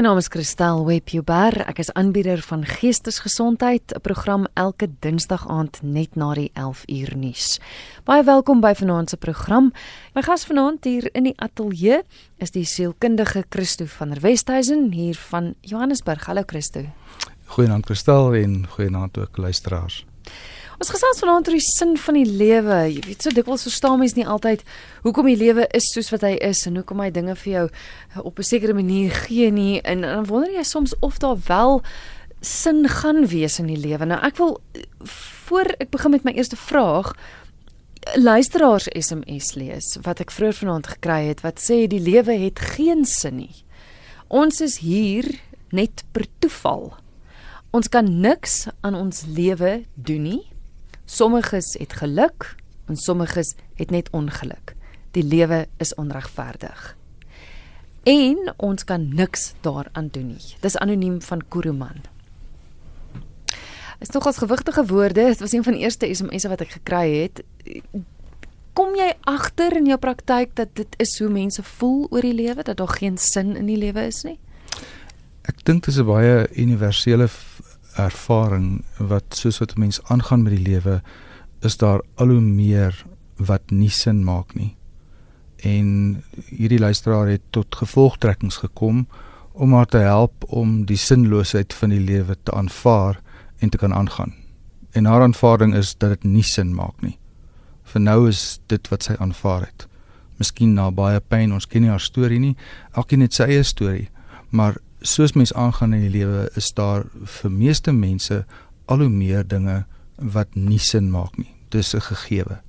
My naam is Christel Webjuber. Ek is aanbieder van Geestesgesondheid, 'n program elke Dinsdag aand net na die 11 uur nuus. Baie welkom by vanaand se program. My gas vanaand hier in die ateljee is die sielkundige Christo van der Westhuizen hier van Johannesburg. Hallo Christo. Goeienaand Christel en goeienaand ook luisteraars. Ons gesels vanaand oor die sin van die lewe. Jy weet so dikwels verstaan mense nie altyd hoekom die lewe is soos wat hy is en hoekom hy dinge vir jou op 'n sekere manier gee nie en dan wonder jy soms of daar wel sin gaan wees in die lewe. Nou ek wil voor ek begin met my eerste vraag luisteraars SMS lees wat ek vroeër vanaand gekry het wat sê die lewe het geen sin nie. Ons is hier net per toeval. Ons kan niks aan ons lewe doen nie. Sommiges het geluk en sommiges het net ongeluk. Die lewe is onregverdig. En ons kan niks daaraan doen nie. Dis anoniem van Kuruman. Is nogals gewigtige woorde. Dit was een van die eerste SMS'e wat ek gekry het. Kom jy agter in jou praktyk dat dit is hoe mense voel oor die lewe, dat daar geen sin in die lewe is nie? Ek dink dit is 'n baie universele ervaring wat soos wat 'n mens aangaan met die lewe is daar al hoe meer wat nie sin maak nie. En hierdie luisteraar het tot gevolgtrekkings gekom om haar te help om die sinloosheid van die lewe te aanvaar en te kan aangaan. En haar aanvaarding is dat dit nie sin maak nie. Vir nou is dit wat sy aanvaar het. Miskien na baie pyn, ons ken nie haar storie nie. Elkeen het sy eie storie, maar soos mens aangaan in die lewe is daar vir meeste mense al hoe meer dinge wat nie sin maak nie. Dis 'n gegewe.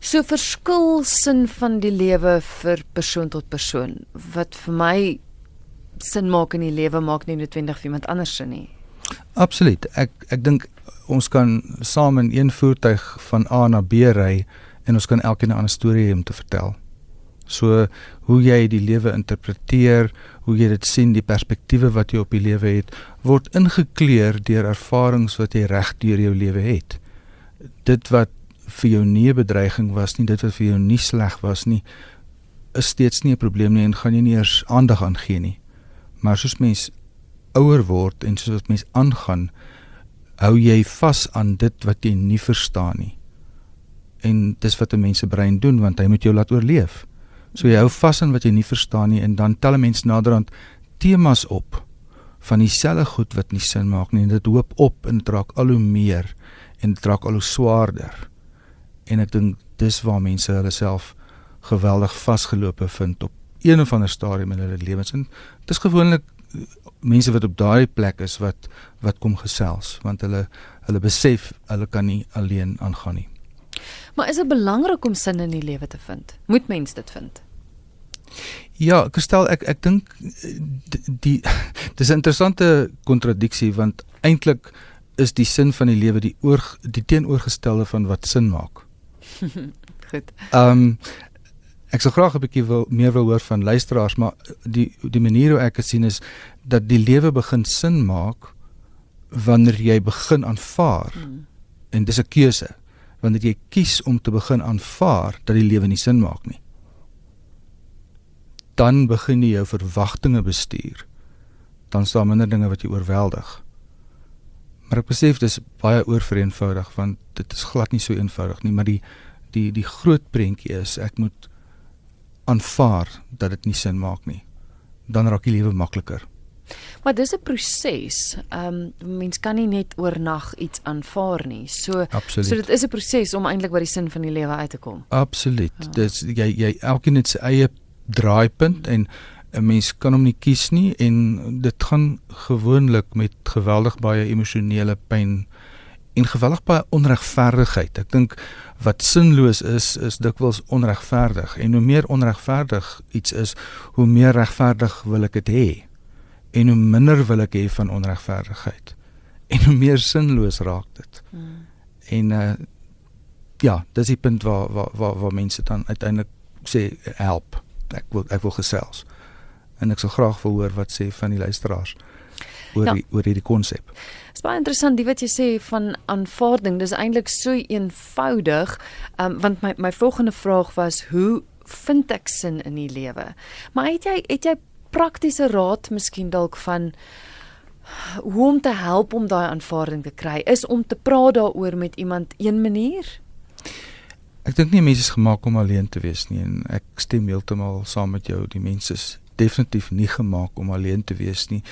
So verskil sin van die lewe vir persoon tot persoon. Wat vir my sin maak in die lewe maak nie noodwendig vir iemand anders sin nie. Absoluut. Ek ek dink ons kan saam in een voertuig van A na B ry en ons kan elkeen 'n ander storie hê om te vertel. So hoe jy die lewe interpreteer, hoe jy dit sien, die perspektiewe wat jy op die lewe het, word ingekleur deur ervarings wat jy reg deur jou lewe het. Dit wat vir jou nie 'n bedreiging was nie, dit wat vir jou nie sleg was nie, is steeds nie 'n probleem nie en gaan jy nie eers aandag aan gee nie. Maar soos mens ouer word en soos wat mens aangaan, hou jy vas aan dit wat jy nie verstaan nie. En dis wat 'n mens se brein doen want hy moet jou laat oorleef. So jy hou vas aan wat jy nie verstaan nie en dan tel 'n mens naderhand temas op van dieselfde goed wat nie sin maak nie en dit hoop op en trek al hoe meer en trek al hoe swaarder. En ek dink dis waar mense hulle self geweldig vasgelope vind op een of ander stadium in hulle lewens en dis gewoonlik mense wat op daai plek is wat wat kom gesels want hulle hulle besef hulle kan nie alleen aangaan nie. Maar is dit belangrik om sin in die lewe te vind? Moet mens dit vind? Ja, Kristel, ek ek dink die dis 'n interessante kontradiksie want eintlik is die sin van die lewe die oor die teenoorgestelde van wat sin maak. Goed. Ehm um, ek sou graag 'n bietjie wil meer wil hoor van luisteraars, maar die die manier hoe ek dit sien is dat die lewe begin sin maak wanneer jy begin aanvaar. Hmm. En dis 'n keuse. Wanneer jy kies om te begin aanvaar dat die lewe nie sin maak nie dan begin jy jou verwagtinge bestuur. Dan staan minder dinge wat jy oorweldig. Maar ek besef dis baie oorvereenvoudig want dit is glad nie so eenvoudig nie, maar die die die groot prentjie is ek moet aanvaar dat dit nie sin maak nie. Dan raak die lewe makliker. Maar dis 'n proses. Ehm um, mens kan nie net oornag iets aanvaar nie. So Absoluut. so dit is 'n proses om eintlik by die sin van die lewe uit te kom. Absoluut. Ja. Dis jy jy elkeen het sy eie draaipunt en 'n mens kan hom nie kies nie en dit gaan gewoonlik met geweldig baie emosionele pyn en geweldig baie onregverdigheid. Ek dink wat sinloos is is dikwels onregverdig en hoe meer onregverdig iets is, hoe meer regverdig wil ek dit hê en hoe minder wil ek hê van onregverdigheid en hoe meer sinloos raak dit. Hmm. En uh ja, dis die punt waar waar waar, waar mense dan uiteindelik sê help ek wil ek wil gesels. En ek sal graag wil hoor wat sê van die luisteraars oor ja. die, oor hierdie konsep. Dit is baie interessant die wat jy sê van aanvaarding. Dis eintlik so eenvoudig. Um, want my my volgende vraag was hoe vind ek sin in die lewe? Maar het jy het jy praktiese raad miskien dalk van hoe om te help om daai aanvaarding te kry? Is om te praat daaroor met iemand een manier? Ek dink nie mense is gemaak om alleen te wees nie en ek stem heeltemal saam met jou. Die mense is definitief nie gemaak om alleen te wees nie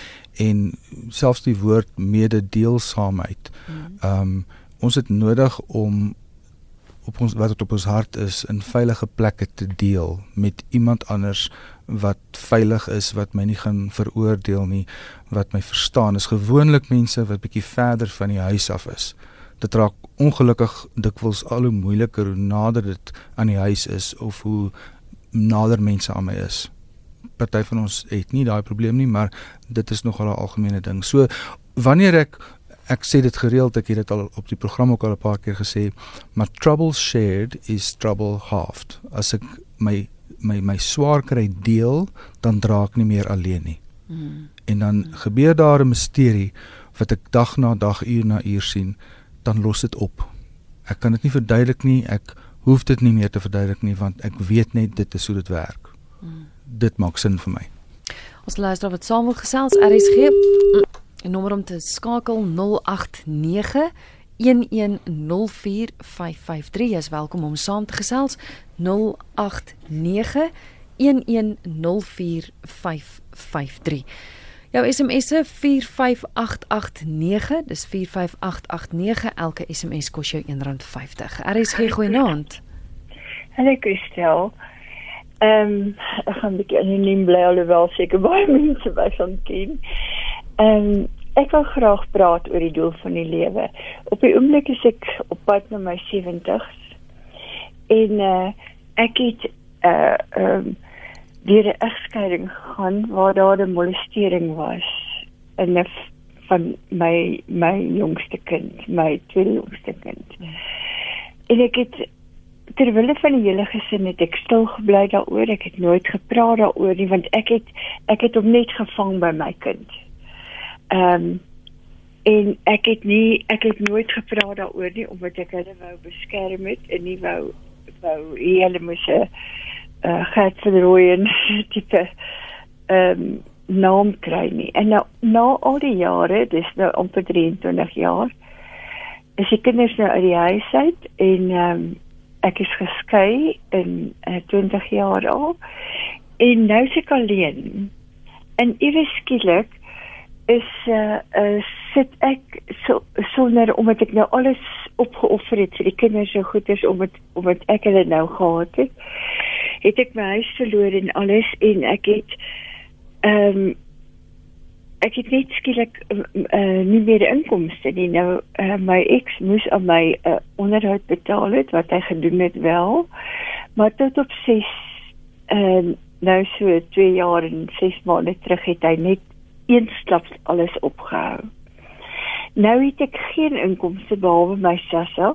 en selfs die woord mededeelsaamheid. Hmm. Ehm um, ons het nodig om op ons wat op ons hart is in veilige plekke te deel met iemand anders wat veilig is wat my nie gaan veroordeel nie wat my verstaan is gewoonlik mense wat bietjie verder van die huis af is dit raak ongelukkig dikwels al hoe moeiliker hoe nader dit aan die huis is of hoe nader mense aan my is. Party van ons het nie daai probleem nie, maar dit is nogal 'n algemene ding. So wanneer ek ek sê dit gereeld, ek het dit al op die program ook al 'n paar keer gesê, maar trouble shared is trouble halved. As ek my my my swaar kry deel, dan dra ek nie meer alleen nie. Mm. En dan gebeur daar 'n misterie wat ek dag na dag, uur na uur sien dan los dit op. Ek kan dit nie verduidelik nie. Ek hoef dit nie meer te verduidelik nie want ek weet net dit is hoe dit werk. Hmm. Dit maak sin vir my. Ons luister wat saam wil gesels RSG. 'n Nommer om te skakel 089 1104553 is welkom om saam te gesels 089 1104553 Jou SMS se 45889, dis 45889. Elke SMS kos jou R1.50. RSG goeienaand. Hallo Christel. Ehm um, ek gaan 'n bietjie anoniem bly alhoewel seker baie mense by van ken. Ehm um, ek wil graag praat oor die doel van die lewe. Op die oomblik is ek op pad na my 70s. En uh ek het uh um, deur 'n egskeiding gegaan waar daar 'n molestering was in 'n van my my jongste kind, my tweede jongste kind. En ek het terwyl van die hele gesin het ek stil gebly daaroor. Ek het nooit gepraat daaroor nie want ek het ek het hom net gevang by my kind. Ehm um, en ek het nie ek het nooit gepraat daaroor nie omdat ek hulle wou beskerm het en nie wou wou hulle moes 'n uh, Gert van Rooyen tipe ehm um, naam kry nie. En nou na al die jare, dis nou amper 23 jaar, is die kinders nou uit die huis uit en ehm um, ek is geskei in uh, 20 jaar al. En nou is ek alleen. En iewes skielik is uh, uh sit ek so sonder omdat ek nou alles opgeoffer het vir die kinders so goed is om dit om dit ek hulle nou gehad het het ek my huis verloor en alles en ek het ehm um, ek het net skielik uh, nie meer inkomste nie. Nou uh, my ex moes aan my uh, onderhoud betaal het wat hy gedoen het wel maar tot op 6 ehm uh, nou so 2 jaar en 6 maande terug het hy net eensklaps alles opgehou nou het ek geen inkomste behalwe my sassa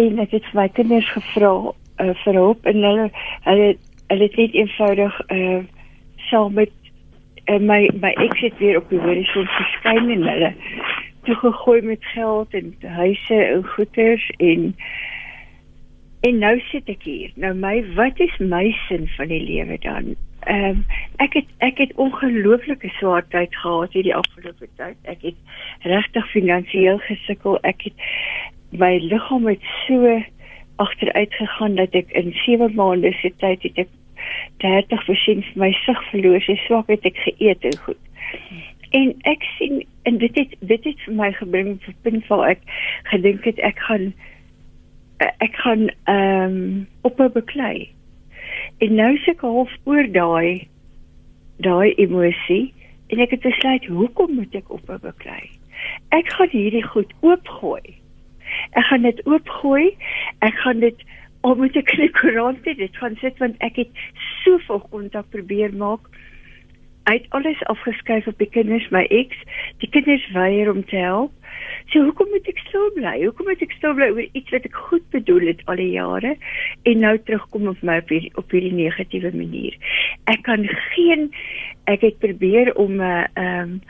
en ek het vir my kinders gevra uh, vir hulp en hulle hulle hulle het net eenvoudig uh saam met uh, my my ex het weer op die horison verskyn en hulle toe gegooi met geld en huise en goederes en en nou sit ek hier. Nou my wat is my sin van die lewe dan? Ehm um, ek het ek het ongelooflike swaar tyd gehad hierdie afgelope tyd. Ek het regtig finansiëel gesukkel. Ek het my liggaam het so agteruit gegaan dat ek in 7 maande se tyd het ek 30% van my sig verloor, so swak het ek geëet en goed. En ek sien en dit het dit het vir my gebring vir punt waar ek gedink het ek gaan ek gaan ehm um, op 'n beklei. En nou se ek half oor daai daai emosie en ek het besluit hoekom moet ek op 'n beklei? Ek gaan hierdie goed oopgooi ek gaan dit oopgooi. Ek gaan dit al moet ek in die koerant dit gaan sit want ek het soveel kontak probeer maak. Uit alles afgeskuif op die kinders, my ex, die kinders weier om te help. So hoekom moet ek stil bly? Hoekom moet ek stil bly oor iets wat ek goed bedoel het al die jare en nou terugkom op my op hierdie, op hierdie negatiewe manier? Ek kan geen ek het probeer om 'n uh, ehm um,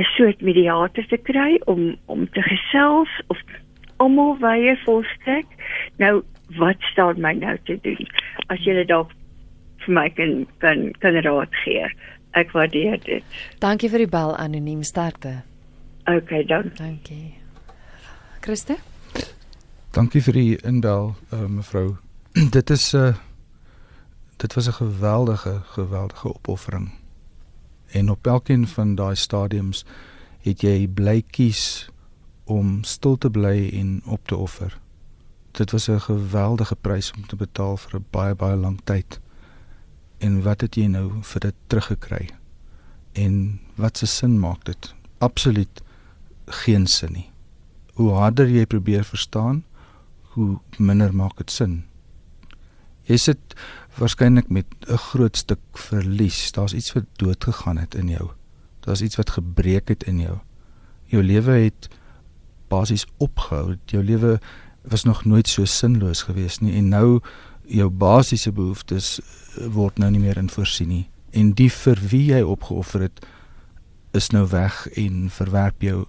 'n soort mediator te kry om om te gesels of almal wye volstrek. Nou wat staan my nou te doen? As jy dalk vir my kan kan kan raad gee. Ek waardeer dit. Dankie vir die bel anoniem sterkte. Okay, dankie. Dankie. Christe? Dankie vir die inbel uh, mevrou. dit is 'n uh, dit was 'n geweldige geweldige opoffering. En op elkeen van daai stadiums het jy bly kies om stil te bly en op te offer. Dit was 'n geweldige prys om te betaal vir 'n baie baie lang tyd. En wat het jy nou vir dit teruggekry? En wat se sin maak dit? Absoluut geen sin nie. Hoe harder jy probeer verstaan, hoe minder maak dit sin. Jy sit waarskynlik met 'n groot stuk verlies. Daar's iets wat dood gegaan het in jou. Daar's iets wat gebreek het in jou. Jou lewe het basies opgehou. Jou lewe was nog nooit so sinloos gewees nie en nou jou basiese behoeftes eh, word nou nie meer in voorsien nie. En die vir wie jy opgeoffer het is nou weg en verwerp jou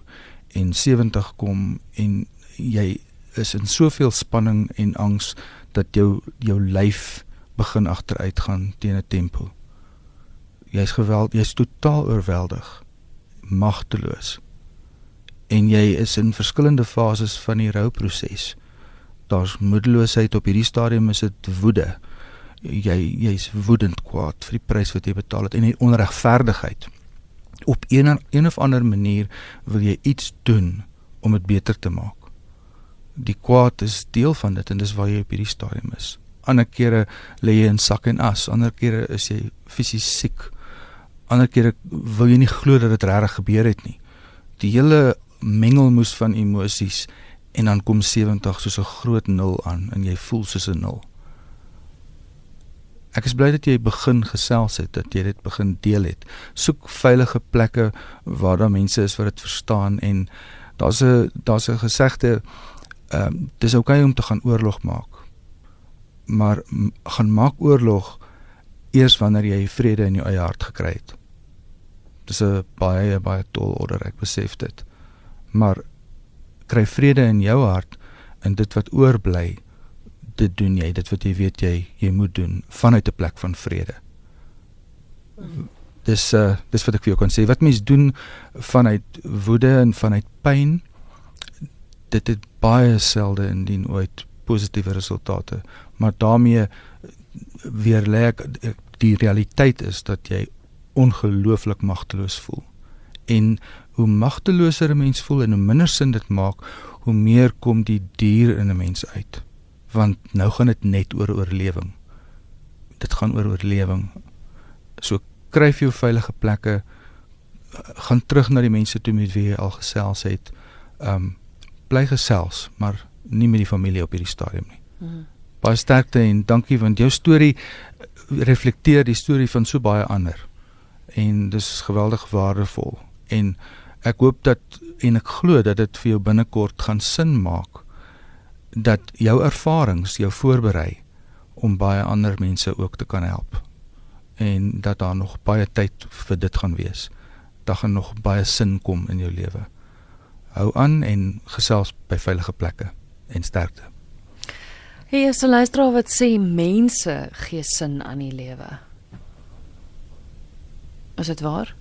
en 70 kom en jy is in soveel spanning en angs dat jou jou lyf begin agteruit gaan teen 'n tempo. Jy's geweld, jy's totaal oorweldig, magteloos. En jy is in verskillende fases van die rouproses. Daar's moedeloosheid op hierdie stadium is dit woede. Jy jy's woedend kwaad vir die prys wat jy betaal het en die onregverdigheid. Op een, een of ander manier wil jy iets doen om dit beter te maak die kwaad is deel van dit en dis waar jy op hierdie stadium is. Ander kere lê jy in sak en as, ander kere is jy fisies siek. Ander kere wil jy nie glo dat dit regtig gebeur het nie. Die hele mengelmoes van emosies en dan kom 70 soos 'n groot nul aan en jy voel soos 'n nul. Ek is bly dat jy begin gesels het, dat jy dit begin deel het. Soek veilige plekke waar daar mense is wat dit verstaan en daar's 'n daar's 'n gesegde ehm um, dis oukei okay om te gaan oorlog maak. Maar gaan maak oorlog eers wanneer jy vrede in jou eie hart gekry het. Dis 'n baie baie tol order, ek besef dit. Maar kry vrede in jou hart en dit wat oorbly, dit doen jy, dit wat jy weet jy jy moet doen vanuit 'n plek van vrede. Dis uh dis wat ek vir jou kan sê. Wat mens doen vanuit woede en vanuit pyn dit het baie selde indien ooit positiewe resultate maar daarmee weer lê ek die realiteit is dat jy ongelooflik magteloos voel en hoe magteloser 'n mens voel en hoe minder sin dit maak hoe meer kom die dier in 'n mens uit want nou gaan dit net oor oorlewing dit gaan oor oorlewing so kryf jou veilige plekke gaan terug na die mense toe met wie jy al gesels het um bly gesels, maar nie met die familie op hierdie stadium nie. Mm. Baie sterkte en dankie want jou storie reflekteer die storie van so baie ander. En dis geweldig waardevol. En ek hoop dat en ek glo dat dit vir jou binnekort gaan sin maak dat jou ervarings jou voorberei om baie ander mense ook te kan help. En dat daar nog baie tyd vir dit gaan wees. Daar gaan nog baie sin kom in jou lewe hou aan en gesels by veilige plekke en sterkte. Hier is 'n luisteraar wat sê mense gee sin aan die lewe. Is dit waar?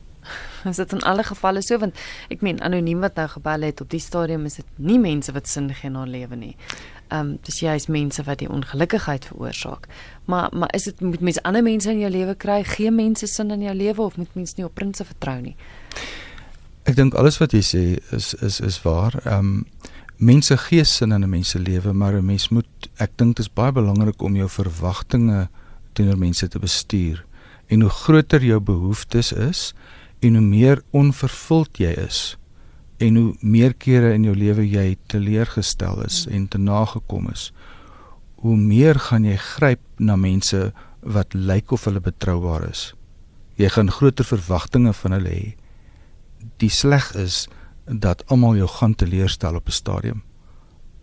Is dit in alle gevalle so want ek meen anoniem wat nou gebel het op die stadium is dit nie mense wat sin gee aan lewe nie. Ehm um, dis juist mense wat die ongelukkigheid veroorsaak. Maar maar is dit moet mense ander mense in jou lewe kry? Gee mense sin in jou lewe of moet mense nie op prinses vertrou nie? Ek dink alles wat jy sê is is is waar. Ehm um, mense gee sin in 'n mens se lewe, maar 'n mens moet ek dink dit is baie belangrik om jou verwagtinge teenoor mense te bestuur. En hoe groter jou behoeftes is en hoe meer onvervuld jy is en hoe meer kere in jou lewe jy teleurgestel is en te nagekom is, hoe meer gaan jy gryp na mense wat lyk of hulle betroubaar is. Jy gaan groter verwagtinge van hulle hê die sleg is dat almal jou gaan teleurstel op 'n stadium.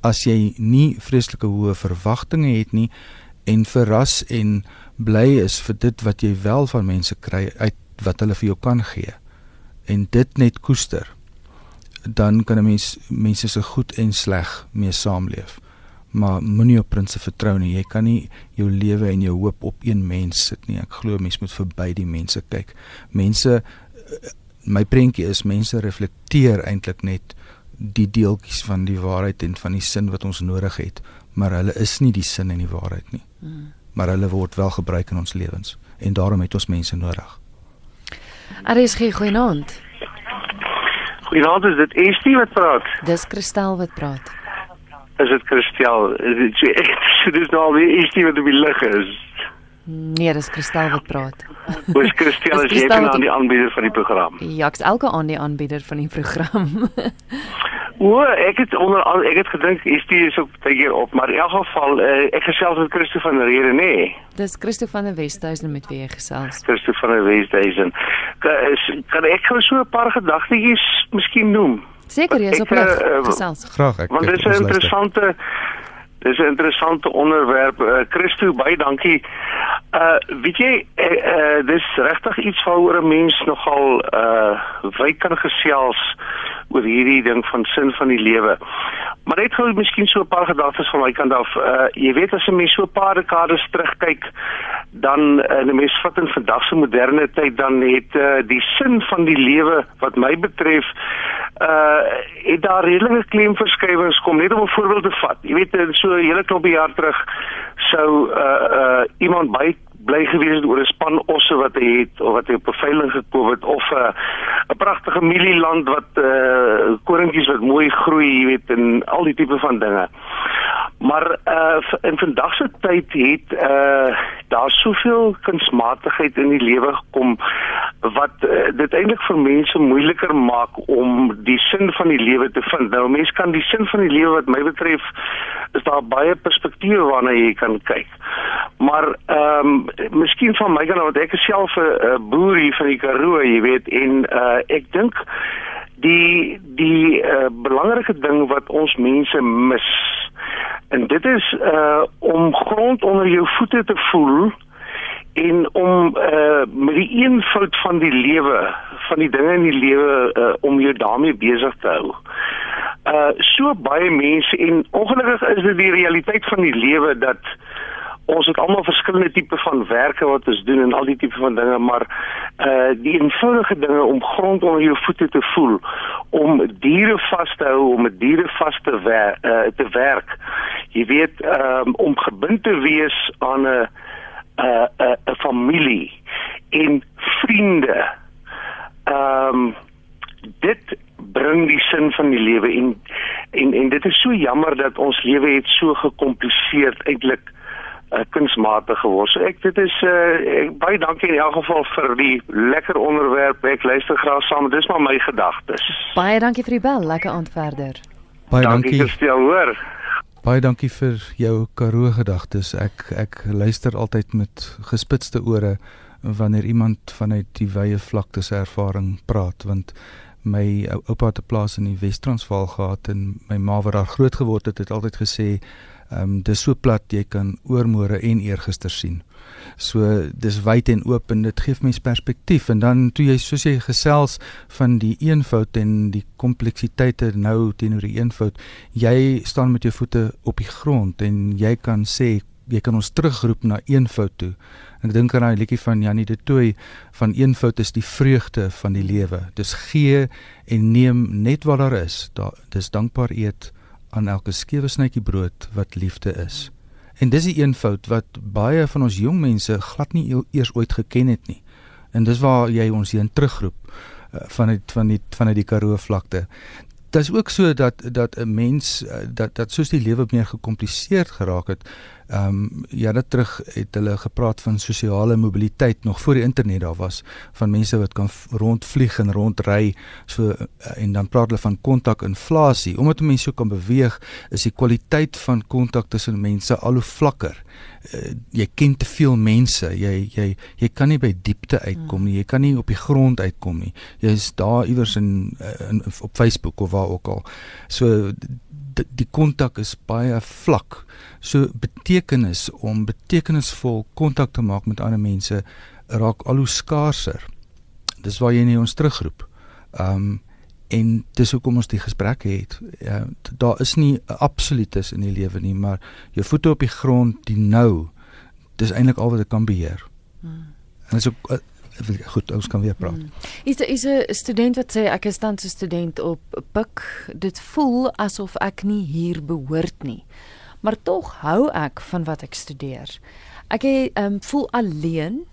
As jy nie vreeslike hoë verwagtinge het nie en verras en bly is vir dit wat jy wel van mense kry uit wat hulle vir jou kan gee en dit net koester dan kan 'n mens mense se goed en sleg mee saamleef. maar moenie op prinse vertrou nie. Jy kan nie jou lewe en jou hoop op een mens sit nie. Ek glo mens moet verby die mense kyk. Mense my prentjie is mense reflekteer eintlik net die deeltjies van die waarheid en van die sin wat ons nodig het, maar hulle is nie die sin en die waarheid nie. Hmm. Maar hulle word wel gebruik in ons lewens en daarom het ons mense nodig. RSG goeienaand. Goeienaand, is dit Estie wat praat? Dis Kristel wat praat. Is dit Kristel? Is dit so dis nou al Estie wat op die lig is? Nee, dis Kristel wat praat. Dis Kristel as jy nou aan die aanbieder van die program. Ja, ek's elke aand die aanbieder van die program. o, ek het onder ek het gedink is die is ook baie keer op, maar in elk geval uh, ek gesels met Christo van der Rede, nê. Nee. Dis Christo van der Westhuizen met wie jy gesels. Christo van der Westhuizen. Kan, kan ek gou so 'n paar gedagtetjies miskien noem? Seker, jy's op lig. Uh, gesels. Graag ek. Want dit is 'n interessante Dis 'n interessante onderwerp. Uh, Christo, baie dankie. Uh weet jy, uh, uh dis regtig iets waaroor 'n mens nogal uh wyd kan gesels oor hierdie ding van sin van die lewe. Maar net gou miskien so 'n paar gedagtes van my kant af. Uh jy weet as 'n mens so 'n paar dekades terugkyk, dan in uh, 'n mens vat in vandag se moderne tyd dan het uh die sin van die lewe wat my betref uh het daar redelike klemverskywings kom net om 'n voorbeeld te vat. Jy weet so 'n hele klomp jaar terug sou uh uh iemand by bly gewees het oor 'n span osse wat hy het of wat hy op 'n veiling gekoop het of 'n uh, 'n pragtige mielieland wat uh koringkies wat mooi groei, jy weet, en al die tipe van dinge. Maar uh in vandag se tyd het uh daar soveel kunsmatigheid in die lewe gekom wat uh, dit eintlik vir mense moeiliker maak om die sin van die lewe te vind. Nou mense kan die sin van die lewe wat my betref is daar baie perspektiewe waarna jy kan kyk. Maar ehm um, miskien van my kant want ek is self 'n uh, boer hier van die Karoo, jy weet, en uh ek dink die die uh, belangrike ding wat ons mense mis En dit is uh om grond onder jou voete te voel en om uh met die eenvoud van die lewe, van die dinge in die lewe uh om jou daarmee besig te hou. Uh so baie mense en ongelukkig is dit die realiteit van die lewe dat ons het almal verskillende tipe van werke wat ons doen en al die tipe van dinge maar uh die eenvoudige dinge om grond onder jou voete te voel om diere vas te hou om met diere vas te wer uh, te werk. Jy weet um, om gebind te wees aan 'n 'n 'n familie en vriende ehm um, dit bring die sin van die lewe en en en dit is so jammer dat ons lewe het so gekompliseer eintlik uh, kunsmatig geword. So ek dit is uh, ek, baie dankie in elk geval vir die lekker onderwerp. Ek luister graag saam. Dis maar my gedagtes. Baie dankie vir die bel. Lekker aand verder. Baie dankie. Dankie Christel, hoor. Baie dankie vir jou Karoo gedagtes. Ek ek luister altyd met gespitste ore wanneer iemand vanuit die wye vlaktes ervaring praat want my oupa het 'n plaas in die Wes-Transvaal gehad en my ma wat daar groot geword het het altyd gesê Ehm um, dis so plat jy kan oormôre en eergister sien. So dis wyd en oop en dit gee mens perspektief en dan toe jy soos jy gesels van die eenvoud en die kompleksiteite nou teenoor die eenvoud, jy staan met jou voete op die grond en jy kan sê jy kan ons terugroep na eenvoud toe. En ek dink aan daai liedjie van Janie de Tooy van eenvoud is die vreugde van die lewe. Dis gee en neem net wat daar is. Daar dis dankbaar eet aan elke skewe snytjie brood wat liefde is. En dis die eenvoud wat baie van ons jong mense glad nie eers ooit geken het nie. En dis waar jy ons hier in terugroep uh, van die van die van die Karoo vlakte. Dit is ook so dat dat 'n mens uh, dat dat soos die lewe meer gekompliseer geraak het, Ehm um, ja, dit terug het hulle gepraat van sosiale mobiliteit nog voor die internet daar was van mense wat kan rondvlieg en rondry so uh, en dan praat hulle van kontakinflasie. Omdat mense so kan beweeg, is die kwaliteit van kontak tussen mense al hoe vlakker. Uh, jy ken te veel mense. Jy jy jy kan nie by diepte uitkom nie. Jy kan nie op die grond uitkom nie. Jy is daar iewers in, in op Facebook of waar ook al. So die kontak is baie vlak. So betekenis om betekenisvol kontak te maak met ander mense raak al hoe skaarser. Dis waar jy nie ons terugroep. Um En dis hoekom ons die gesprek het. Ja, daar is nie 'n absoluutis in die lewe nie, maar jou voete op die grond, die nou, dis eintlik al wat ek kan beheer. Hmm. En dis ook uh, goed, ons kan weer praat. Hmm. Is daar is 'n student wat sê ek is tans 'n student op Pik. Dit voel asof ek nie hier behoort nie. Maar tog hou ek van wat ek studeer. Ek het, um, voel alleen.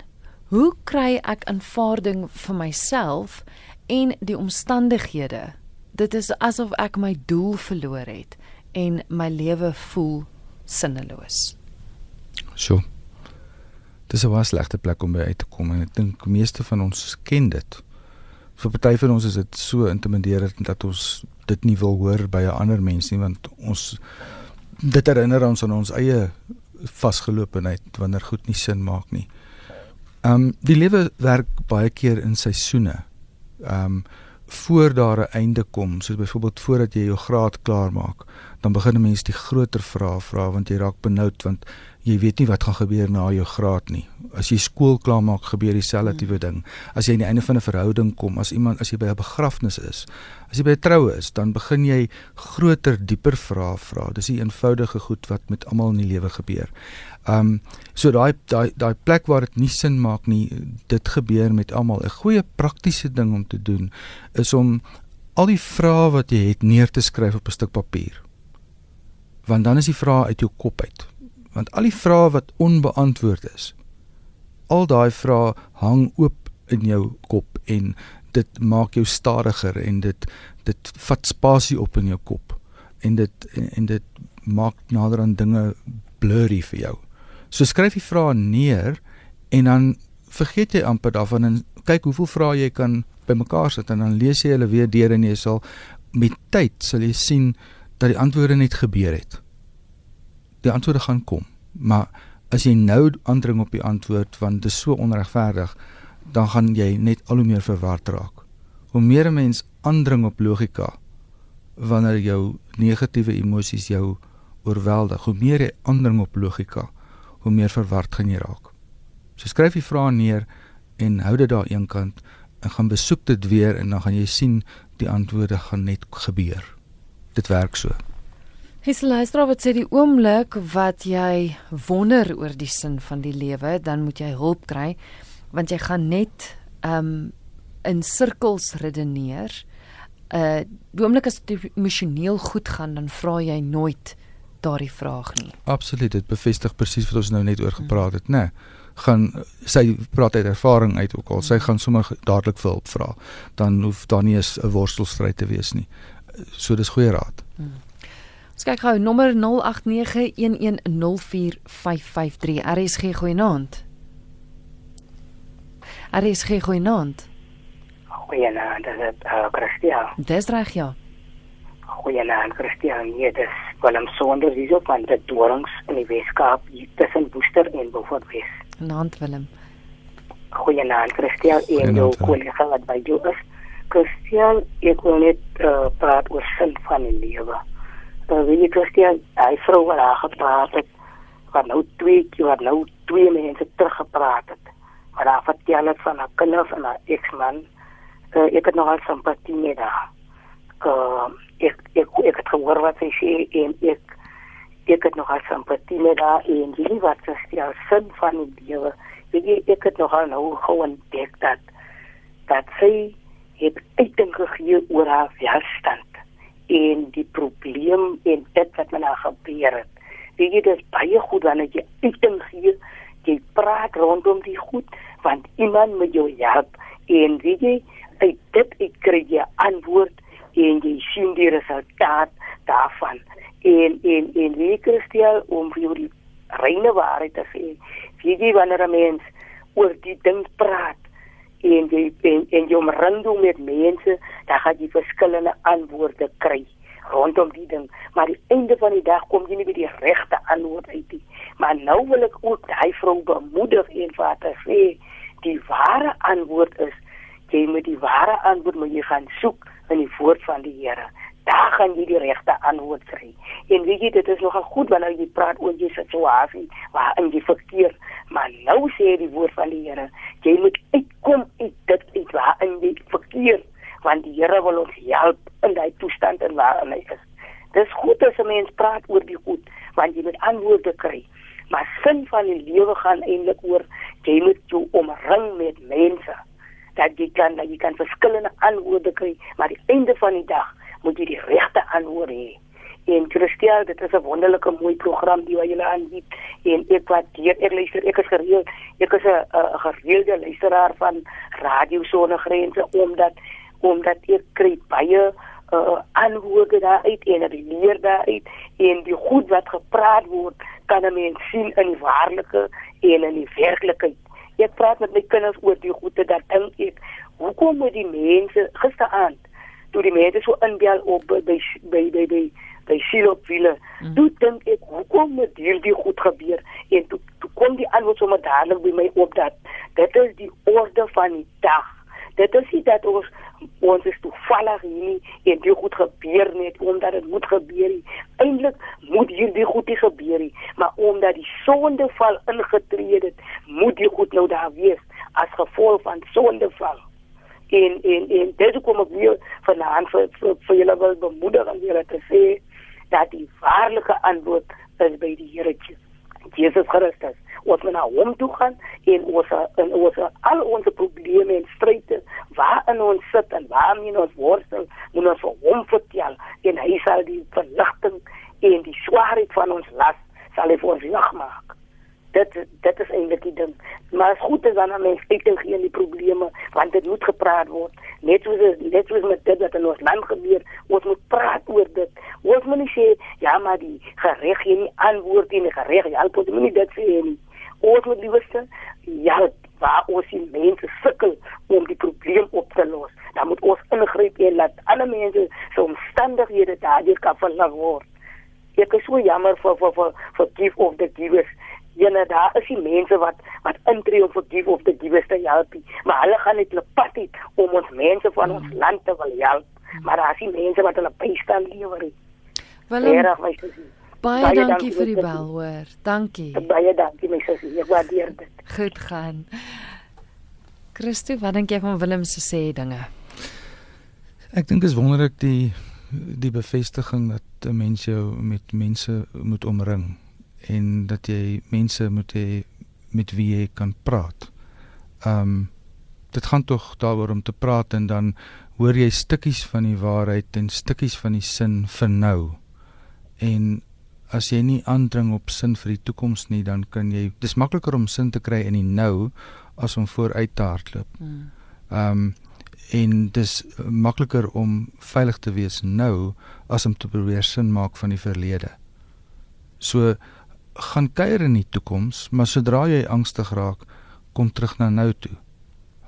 Hoe kry ek aanvaarding vir myself en die omstandighede? Dit is asof ek my doel verloor het en my lewe voel sinneloos. So dis 'n baie slegte plek om by uit te kom en ek dink meeste van ons ken dit. Vir party van ons is dit so intimiderend dat ons dit nie wil hoor by 'n ander mens nie want ons dit herinner ons aan ons eie vasgeloopheid wanneer goed nie sin maak nie. Ehm um, die lewe werk baie keer in seisoene. Ehm um, voor daar 'n einde kom, soos byvoorbeeld voordat jy jou graad klaar maak, dan begin mense die groter vrae vra want jy raak benoud want jy weet nie wat gaan gebeur na jou graad nie. As jy skool klaar maak, gebeur dieselfde tipe ding. As jy aan die einde van 'n verhouding kom, as iemand as jy by 'n begrafnis is, as jy by 'n troue is, dan begin jy groter, dieper vrae vra. Dis die eenvoudige goed wat met almal in die lewe gebeur. Um so daai daai daai plek waar dit nie sin maak nie, dit gebeur met almal. 'n Goeie praktiese ding om te doen is om al die vrae wat jy het neer te skryf op 'n stuk papier. Want dan is die vrae uit jou kop uit want al die vrae wat onbeantwoord is al daai vrae hang oop in jou kop en dit maak jou stadiger en dit dit vat spasie op in jou kop en dit en, en dit maak nader aan dinge blurry vir jou. So skryf die vrae neer en dan vergeet jy amper daarvan en kyk hoeveel vrae jy kan bymekaar sit en dan lees jy hulle weer deur en jy sal met tyd sal jy sien dat die antwoorde net gebeur het die antwoorde gaan kom. Maar as jy nou aandring op die antwoord want dit is so onregverdig, dan gaan jy net al hoe meer verward raak. Hoe meer 'n mens aandring op logika wanneer jou negatiewe emosies jou oorweldig, hoe meer jy aandring op logika, hoe meer verward gaan jy raak. So skryf die vrae neer en hou dit daar eenkant en gaan besoek dit weer en dan gaan jy sien die antwoorde gaan net gebeur. Dit werk so. Hys luister wat sê die oomblik wat jy wonder oor die sin van die lewe, dan moet jy hulp kry want jy gaan net um in sirkels redeneer. Uh die oomblik as dit emosioneel goed gaan, dan vra jy nooit daardie vraag nie. Absoluut, dit bevestig presies wat ons nou net oor gepraat het, né? Nee, gaan sy praat uit ervaring uit ook al sy gaan sommer dadelik vir hulp vra dan hoef daar nie 'n worstelstryd te wees nie so dis goeie raad hmm. Ons kyk gou nommer 0891104553. RSG goeienaand. RSG goeienaand. Goeienaand, dit is uh, Christian. Dis reg ja. Goeienaand Christian, nee, dis Willem Sonder hier op aan die dorings in die Weskaap tussen Woester en Beaufort Wes. Naand Willem. Goeienaand Christian, en jou kollega wat by jou is. Christian, ek wil net uh, praat oor sin van die lewe uh, weet jy Christian, hy vrou wat haar gepraat het, wat nou twee keer wat nou twee mense teruggepraat het. Maar haar vertel het van haar kinders en haar ex-man. Uh, ek het nog al simpatie met haar. Uh, ek, ek, ek het gehoor wat sy sê en ek, ek het nog al simpatie met haar en die wat sy sê, sin van die lewe. Jy, ek het nog al nou gewoon dek dat, dat sy het uiting gegee oor haar weerstand en die probleem en dit wat met haar gebeur het. Weet jy dis baie goed wanneer jy uiting gee, jy praat rondom die goed want iemand moet jou help en weet jy uit dit ek kry jy antwoord en jy sien die resultaat daarvan. En en en wie Christel om vir jou die reine waarheid te sê. Weet jy wanneer 'n mens oor die ding praat en jy en, en jy omring hom met mense, dan gaan jy verskillende antwoorde kry rondom die ding, maar die einde van die dag kom jy nie by die regte antwoord uit nie. Maar nou wil ek ook daai vrou bemoedig en haar sê die ware antwoord is jy moet die ware antwoord moet jy gaan soek in die woord van die Here. Daar gaan jy die regte antwoord kry. En weet jy dit is nogal goed wanneer jy praat oor jou situasie waar in jy verkeer, maar nou sê die woord van die Here, jy moet uitkom uit dit uit waar in jy verkeer want die Here wil ons help in daai toestand en waar hy is. Dis goed as 'n mens praat oor die goed, want jy moet antwoorde kry. Maar sin van die lewe gaan eintlik oor jy moet jou omring met mense dat jy kan dat jy kan verskillende antwoorde kry, maar die einde van die dag moet jy die regte antwoord hê. En Christel, dit is 'n wonderlike mooi program wat julle aanbied en ek waardeer ek luister ek is gereeld ek is 'n gereelde luisteraar van Radio Sone Grense omdat omdat ek kry baie uh antwoorde daar uit en leer daar uit en die goed wat gepraat word kan 'n mens sien in die waarlike en in die werklikheid. Ek praat met my kinders oor die goede dat dink ek hoekom moet die mense gisteraand toe die mense so inbel op by by by by by silo wiele. Mm. Toe dink ek hoekom moet hierdie goed gebeur en toe, toe kom die antwoord sommer dadelik by my op dat dit is die orde van die dag. Dit is nie dat ons ons is toevallig hier en dit goed gebeur net omdat dit moet gebeur. Eintlik moet hierdie goed nie gebeur nie, maar omdat die sondeval ingetree het, moet die goed nou daar wees as gevolg van sondeval. En en en dit kom ek weer vanaand vir vir, vir julle wil bemoedig en julle te sê dat die waarlike antwoord is by die Here Jesus Christus. Ons moet na hom toe gaan en ons en ons al ons probleme en stryde waarin ons sit en waarmee ons worstel moet ons vir hom vertel en hy sal die verligting en die swaarheid van ons las sal hy vir ons lig maak dit dit is eintlik die ding. Maar as goed is dan aan mens ek dink geen die probleme want dit moet gepraat word. Net soos net soos met dit wat in ons land gebeur ons moet praat oor dit. Ons moet nie sê ja maar die gereg hier nie antwoord nie gereg ja ons. Moet nie dit sê nie. Ons moet liewerste ja waar ons die mense sukkel om die probleem op te los dan moet ons ingryp en laat alle mense se omstandighede daardeur kan verlig word. Ek is so jammer vir vir vir vir give of the givers Jene daar is die mense wat wat intree om forgive of the givers te help, maar hulle gaan net hulle pad uit om ons mense van ons mm. land te wil help, maar daar is die mense wat hulle bystand lewer. Willem, baie, baie dankie, dankie vir die bel hoor. Dankie. Baie dankie my sussie, ek waardeer dit. Goed gaan. Christo, wat dink jy van Willem se sê dinge? Ek dink is wonderlik die die bevestiging dat 'n mens jou met mense moet omring en dat jy mense moet hê met wie jy kan praat. Um dit gaan tog daaroor om te praat en dan hoor jy stukkies van die waarheid en stukkies van die sin vir nou. En as jy nie aandring op sin vir die toekoms nie, dan kan jy dis makliker om sin te kry in die nou as om vooruit te hardloop. Hmm. Um en dis makliker om veilig te wees nou as om te probeer sin maak van die verlede. So gaan kuier in die toekoms, maar sodra jy angstig raak, kom terug na nou toe.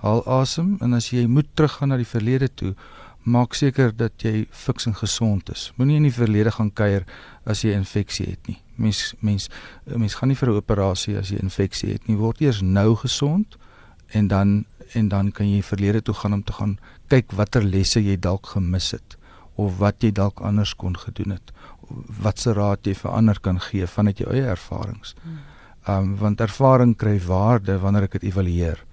Haal asem en as jy moet teruggaan na die verlede toe, maak seker dat jy fiks en gesond is. Moenie in die verlede gaan kuier as jy infeksie het nie. Mens mens mens gaan nie vir 'n operasie as jy infeksie het nie. Word eers nou gesond en dan en dan kan jy verlede toe gaan om te gaan kyk watter lesse jy dalk gemis het of wat jy dalk anders kon gedoen het watse raad jy vir ander kan gee vanuit jou eie ervarings. Ehm um, want ervaring kry waarde wanneer ek dit evalueer.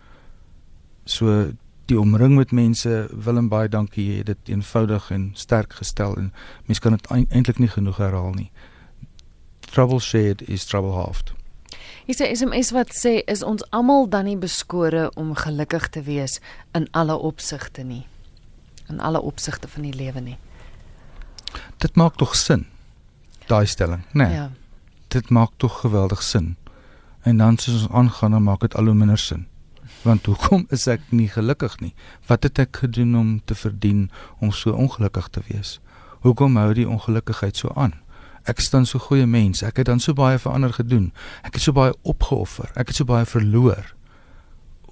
So die omring met mense wil en baie dankie jy het dit eenvoudig en sterk gestel en mense kan dit eintlik nie genoeg herhaal nie. Trouble shared is trouble halved. Is dit SMS wat sê is ons almal dan nie beskore om gelukkig te wees in alle opsigte nie. In alle opsigte van die lewe nie. Dit maak tog sin daai stelling, né? Nee, ja. Dit maak tog geweldig sin. En dan soos ons aangaan, dan maak dit al hoe minder sin. Want hoekom is ek nie gelukkig nie? Wat het ek gedoen om te verdien om so ongelukkig te wees? Hoekom hou die ongelukkigheid so aan? Ek is dan so goeie mens. Ek het dan so baie vir ander gedoen. Ek het so baie opgeoffer. Ek het so baie verloor.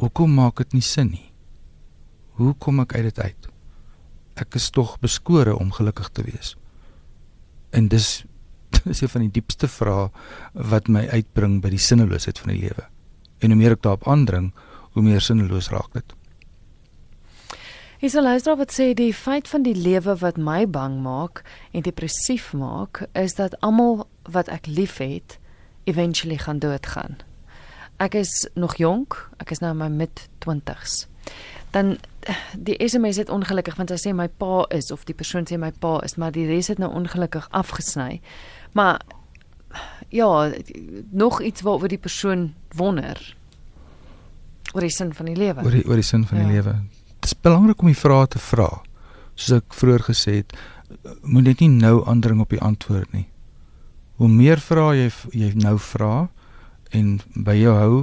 Hoekom maak dit nie sin nie? Hoe kom ek uit dit uit? Ek is tog beskore om gelukkig te wees. En dis is een van die diepste vrae wat my uitbring by die sinneloosheid van die lewe. En hoe meer ek daarop aandring, hoe meer sinneloos raak dit. Hy sê luister wat sê die feit van die lewe wat my bang maak en depressief maak is dat almal wat ek liefhet eventually gaan doodgaan. Ek is nog jonk, ek is nou in my mid 20s. dan die SMS het ongelukkig want hy sê my pa is of die persoon sê my pa is, maar die res het nou ongelukkig afgesny. Maar ja, nog iets waaroor die persoon wonder oor die sin van die lewe. Oor die oor die sin van ja. die lewe. Dit is belangrik om die vrae te vra. Soos ek vroeër gesê het, moet net nie nou aandring op die antwoord nie. Hoe meer vra jy jy nou vra en by jou hou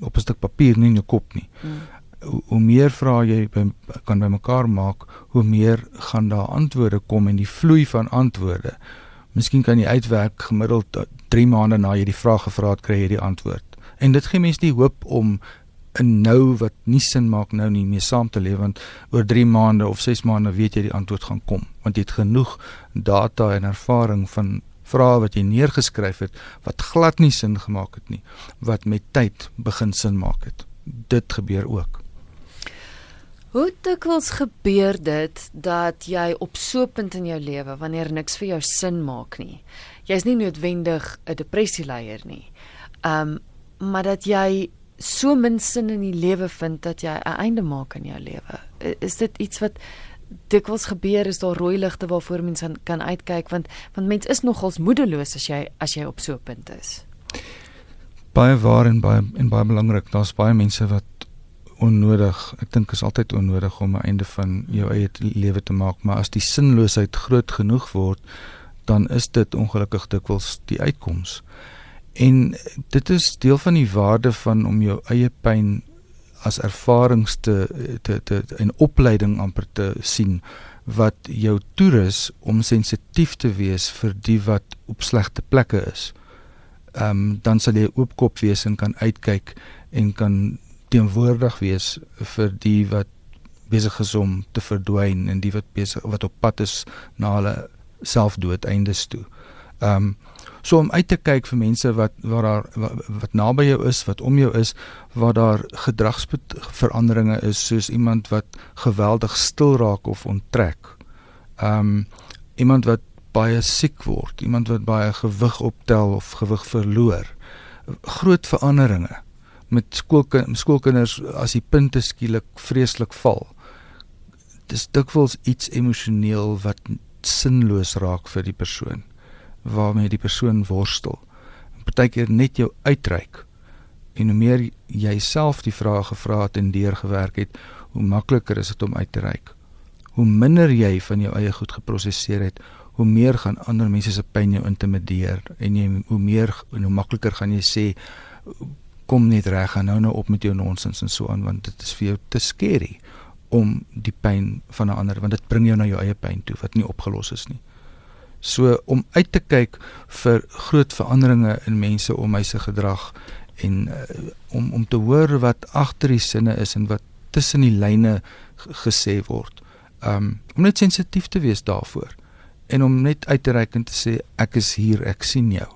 op 'n stuk papier nie in jou kop nie. Hmm. Hoe, hoe meer vra jy by, kan bymekaar maak, hoe meer gaan daar antwoorde kom en die vloei van antwoorde. Miskien kan jy uitwerk gemiddeld 3 maande na jy die vraag gevra het, kry jy die antwoord. En dit gee mense die hoop om 'n nou wat nie sin maak nou nie mee saam te leef want oor 3 maande of 6 maande weet jy die antwoord gaan kom. Want jy het genoeg data en ervaring van vrae wat jy neergeskryf het wat glad nie sin gemaak het nie wat met tyd begin sin maak het. Dit gebeur ook Hoe dikwels gebeur dit dat jy op so 'n punt in jou lewe wanneer niks vir jou sin maak nie jy's nie noodwendig 'n depressie leier nie um maar dat jy so min sin in die lewe vind dat jy 'n einde maak aan jou lewe. Is dit iets wat dikwels gebeur is daar rooi ligte waarvoor mense kan uitkyk want want mens is nogals moedeloos as jy as jy op so 'n punt is. Baie waar en baie en baie belangrik, daar's baie mense wat onnodig, ek dink is altyd onnodig om 'n einde van jou eie lewe te maak, maar as die sinloosheid groot genoeg word, dan is dit ongelukkig dikwels die uitkoms. En dit is deel van die waarde van om jou eie pyn as ervarings te te te in opleiding amper te sien wat jou toerus om sensitief te wees vir die wat op slegte plekke is. Ehm um, dan sal jy oopkop wees en kan uitkyk en kan teenwoordig wees vir die wat besig is om te verdwyn en die wat besig wat op pad is na hulle selfdoodeindes toe. Ehm um, So om uit te kyk vir mense wat waar daar wat, wat naby jou is, wat om jou is, waar daar gedragsveranderinge is soos iemand wat geweldig stil raak of onttrek. Ehm um, iemand wat baie siek word, iemand wat baie gewig optel of gewig verloor. Groot veranderinge met skoolkind skoolkinders as die punte skielik vreeslik val. Dis dikwels iets emosioneel wat sinloos raak vir die persoon waarmee die persoon worstel. Partykeer net jou uitreik. En hoe meer jy self die vrae gevra het en deurgewerk het, hoe makliker is dit om uit te reik. Hoe minder jy van jou eie goed geprosesseer het, hoe meer gaan ander mense se pyn jou intimideer en jy hoe meer en hoe makliker gaan jy sê kom net reg en nou nou op met jou nonsens en so aan want dit is vir jou te skerry om die pyn van 'n ander want dit bring jou na jou eie pyn toe wat nie opgelos is nie. So om uit te kyk vir groot veranderinge in mense om my se gedrag en uh, om om te hoor wat agter die sinne is en wat tussen die lyne gesê word. Um om net sensitief te wees daarvoor en om net uit te reik en te sê ek is hier, ek sien jou.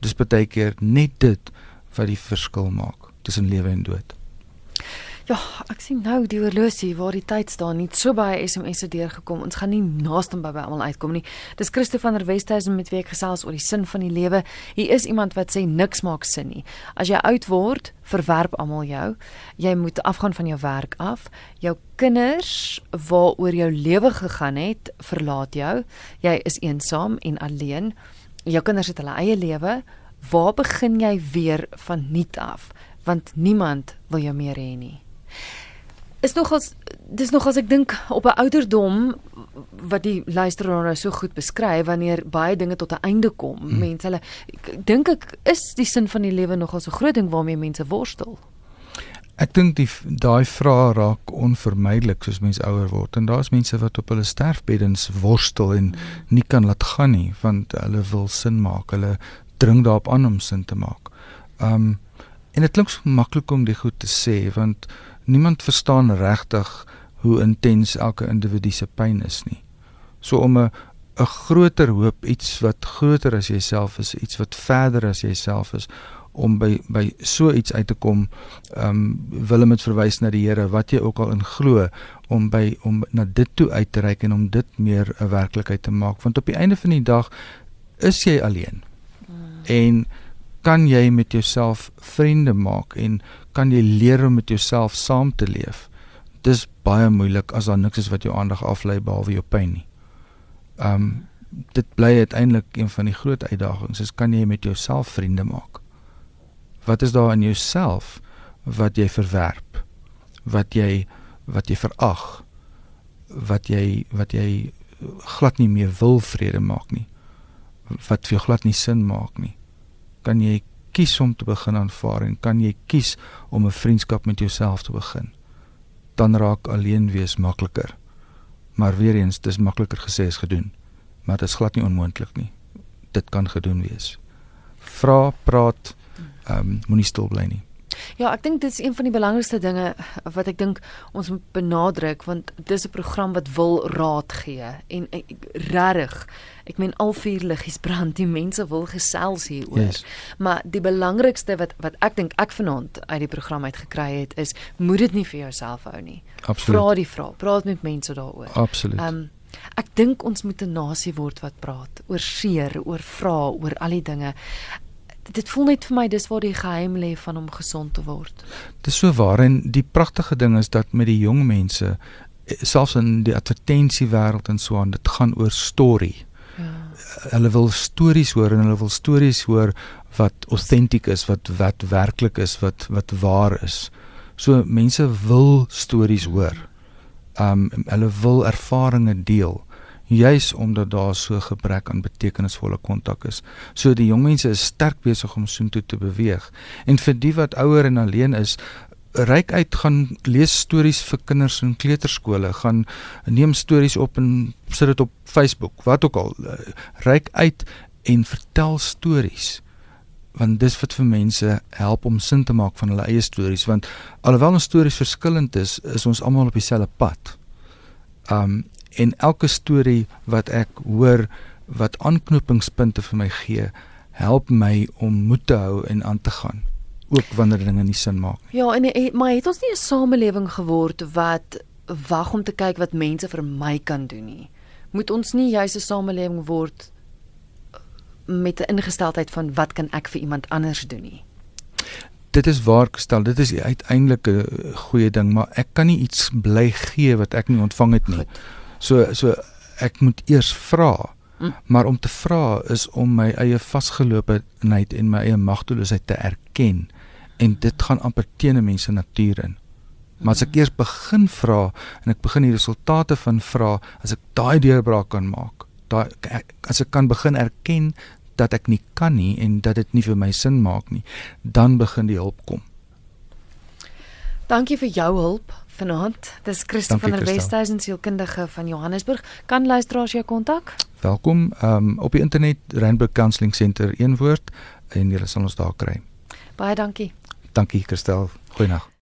Dis baie keer net dit wat die verskil maak tussen lewe en dood. Ja, ek sien nou die horlosie waar die tyd staan nie so baie SMS'e deurgekom. Ons gaan nie naaste by by almal uitkom nie. Dis Christo van der Westhuizen met wie ek gesels oor die sin van die lewe. Hier is iemand wat sê niks maak sin nie. As jy oud word, verwerp almal jou. Jy moet afgaan van jou werk af. Jou kinders waaroor jou lewe gegaan het, verlaat jou. Jy is eensaam en alleen. Jou kinders het hulle eie lewe. Waar begin jy weer van nuut af? Want niemand wil jou meer hê nie is nogals dis nogals ek dink op 'n ouderdom wat die luisteraar nou so goed beskryf wanneer baie dinge tot 'n einde kom. Hmm. Mense hulle dink ek is die sin van die lewe nogal so groot ding waarmee mense worstel. Ek dink die daai vrae raak onvermydelik soos mense ouer word en daar's mense wat op hulle sterfbeddens worstel en nie kan laat gaan nie want hulle wil sin maak. Hulle dring daarop aan om sin te maak. Um en dit klink so maklik om dit goed te sê want niemand verstaan regtig hoe intens elke individu se pyn is nie. So om 'n 'n groter hoop, iets wat groter as jouself is, iets wat verder as jouself is om by by so iets uit te kom, ehm um, wil dit verwys na die Here wat jy ook al in glo om by om na dit toe uit te reik en om dit meer 'n werklikheid te maak want op die einde van die dag is jy alleen. En kan jy met jouself vriende maak en kan jy leer om met jouself saam te leef. Dis baie moeilik as daar niks is wat jou aandag aflei behalwe jou pyn nie. Um dit bly uiteindelik een van die groot uitdagings is kan jy met jouself vriende maak? Wat is daar in jouself wat jy verwerp? Wat jy wat jy verag? Wat jy wat jy glad nie meer wil vrede maak nie? Wat vir jou glad nie sin maak nie? Kan jy kies om te begin aanvaar en kan jy kies om 'n vriendskap met jouself te begin? Dan raak alleen wees makliker. Maar weer eens, dis makliker gesê as gedoen. Maar dit is glad nie onmoontlik nie. Dit kan gedoen wees. Vra, praat, ehm um, moenie stil bly nie. Ja, ek dink dit is een van die belangrikste dinge wat ek dink ons moet benadruk want dis 'n program wat wil raad gee en regtig ek meen al vier liggies brand die mense wil gesels hieroor. Yes. Maar die belangrikste wat wat ek dink ek vanaand uit die program uit gekry het is moed dit nie vir jouself hou nie. Absoluut. Vra die vraag, praat met mense daaroor. Absoluut. Um, ek dink ons moet 'n nasie word wat praat oor seer, oor vra, oor al die dinge dit voel net vir my dis waar die geheim lê van om gesond te word. Dis so waar en die pragtige ding is dat met die jong mense eh, selfs in die advertensie wêreld en so aan dit gaan oor storie. Ja. Hulle wil stories hoor en hulle wil stories hoor wat authentic is, wat wat werklik is, wat wat waar is. So mense wil stories hoor. Um hulle wil ervarings deel juis omdat daar so gebrek aan betekenisvolle kontak is. So die jong mense is sterk besig om soontoe te beweeg. En vir die wat ouer en alleen is, ryk uit gaan lees stories vir kinders in kleuterskole, gaan neem stories op en sit dit op Facebook, wat ook al. Ryk uit en vertel stories want dis wat vir mense help om sin te maak van hulle eie stories want alhoewel ons stories verskillend is is ons almal op dieselfde pad. Um en elke storie wat ek hoor wat aanknopingspunte vir my gee, help my om moed te hou en aan te gaan ook wanneer dinge nie sin maak nie. Ja, en maar het ons nie 'n samelewing geword wat wag om te kyk wat mense vir my kan doen nie. Moet ons nie juis 'n samelewing word met 'n ingesteldheid van wat kan ek vir iemand anders doen nie? Dit is waar gestel, dit is uiteindelik 'n goeie ding, maar ek kan nie iets bly gee wat ek nie ontvang het nie. Goed. So so ek moet eers vra. Mm. Maar om te vra is om my eie vasgeloopheid en my eie magteloosheid te erken en dit gaan amper teen 'n mens se natuur in. Maar as ek eers begin vra en ek begin die resultate van vra, as ek daai deurbraak kan maak, daai as ek kan begin erken dat ek nie kan nie en dat dit nie vir my sin maak nie, dan begin die hulp kom. Dankie vir jou hulp vanaand. Dis Christo van der Westhuizen sielkundige van Johannesburg. Kan luisteraars jou kontak? Welkom. Ehm um, op die internet Rainbow Counselling Center een woord en jy sal ons daar kry. Baie dankie. Dankie Christel. Goeienaand.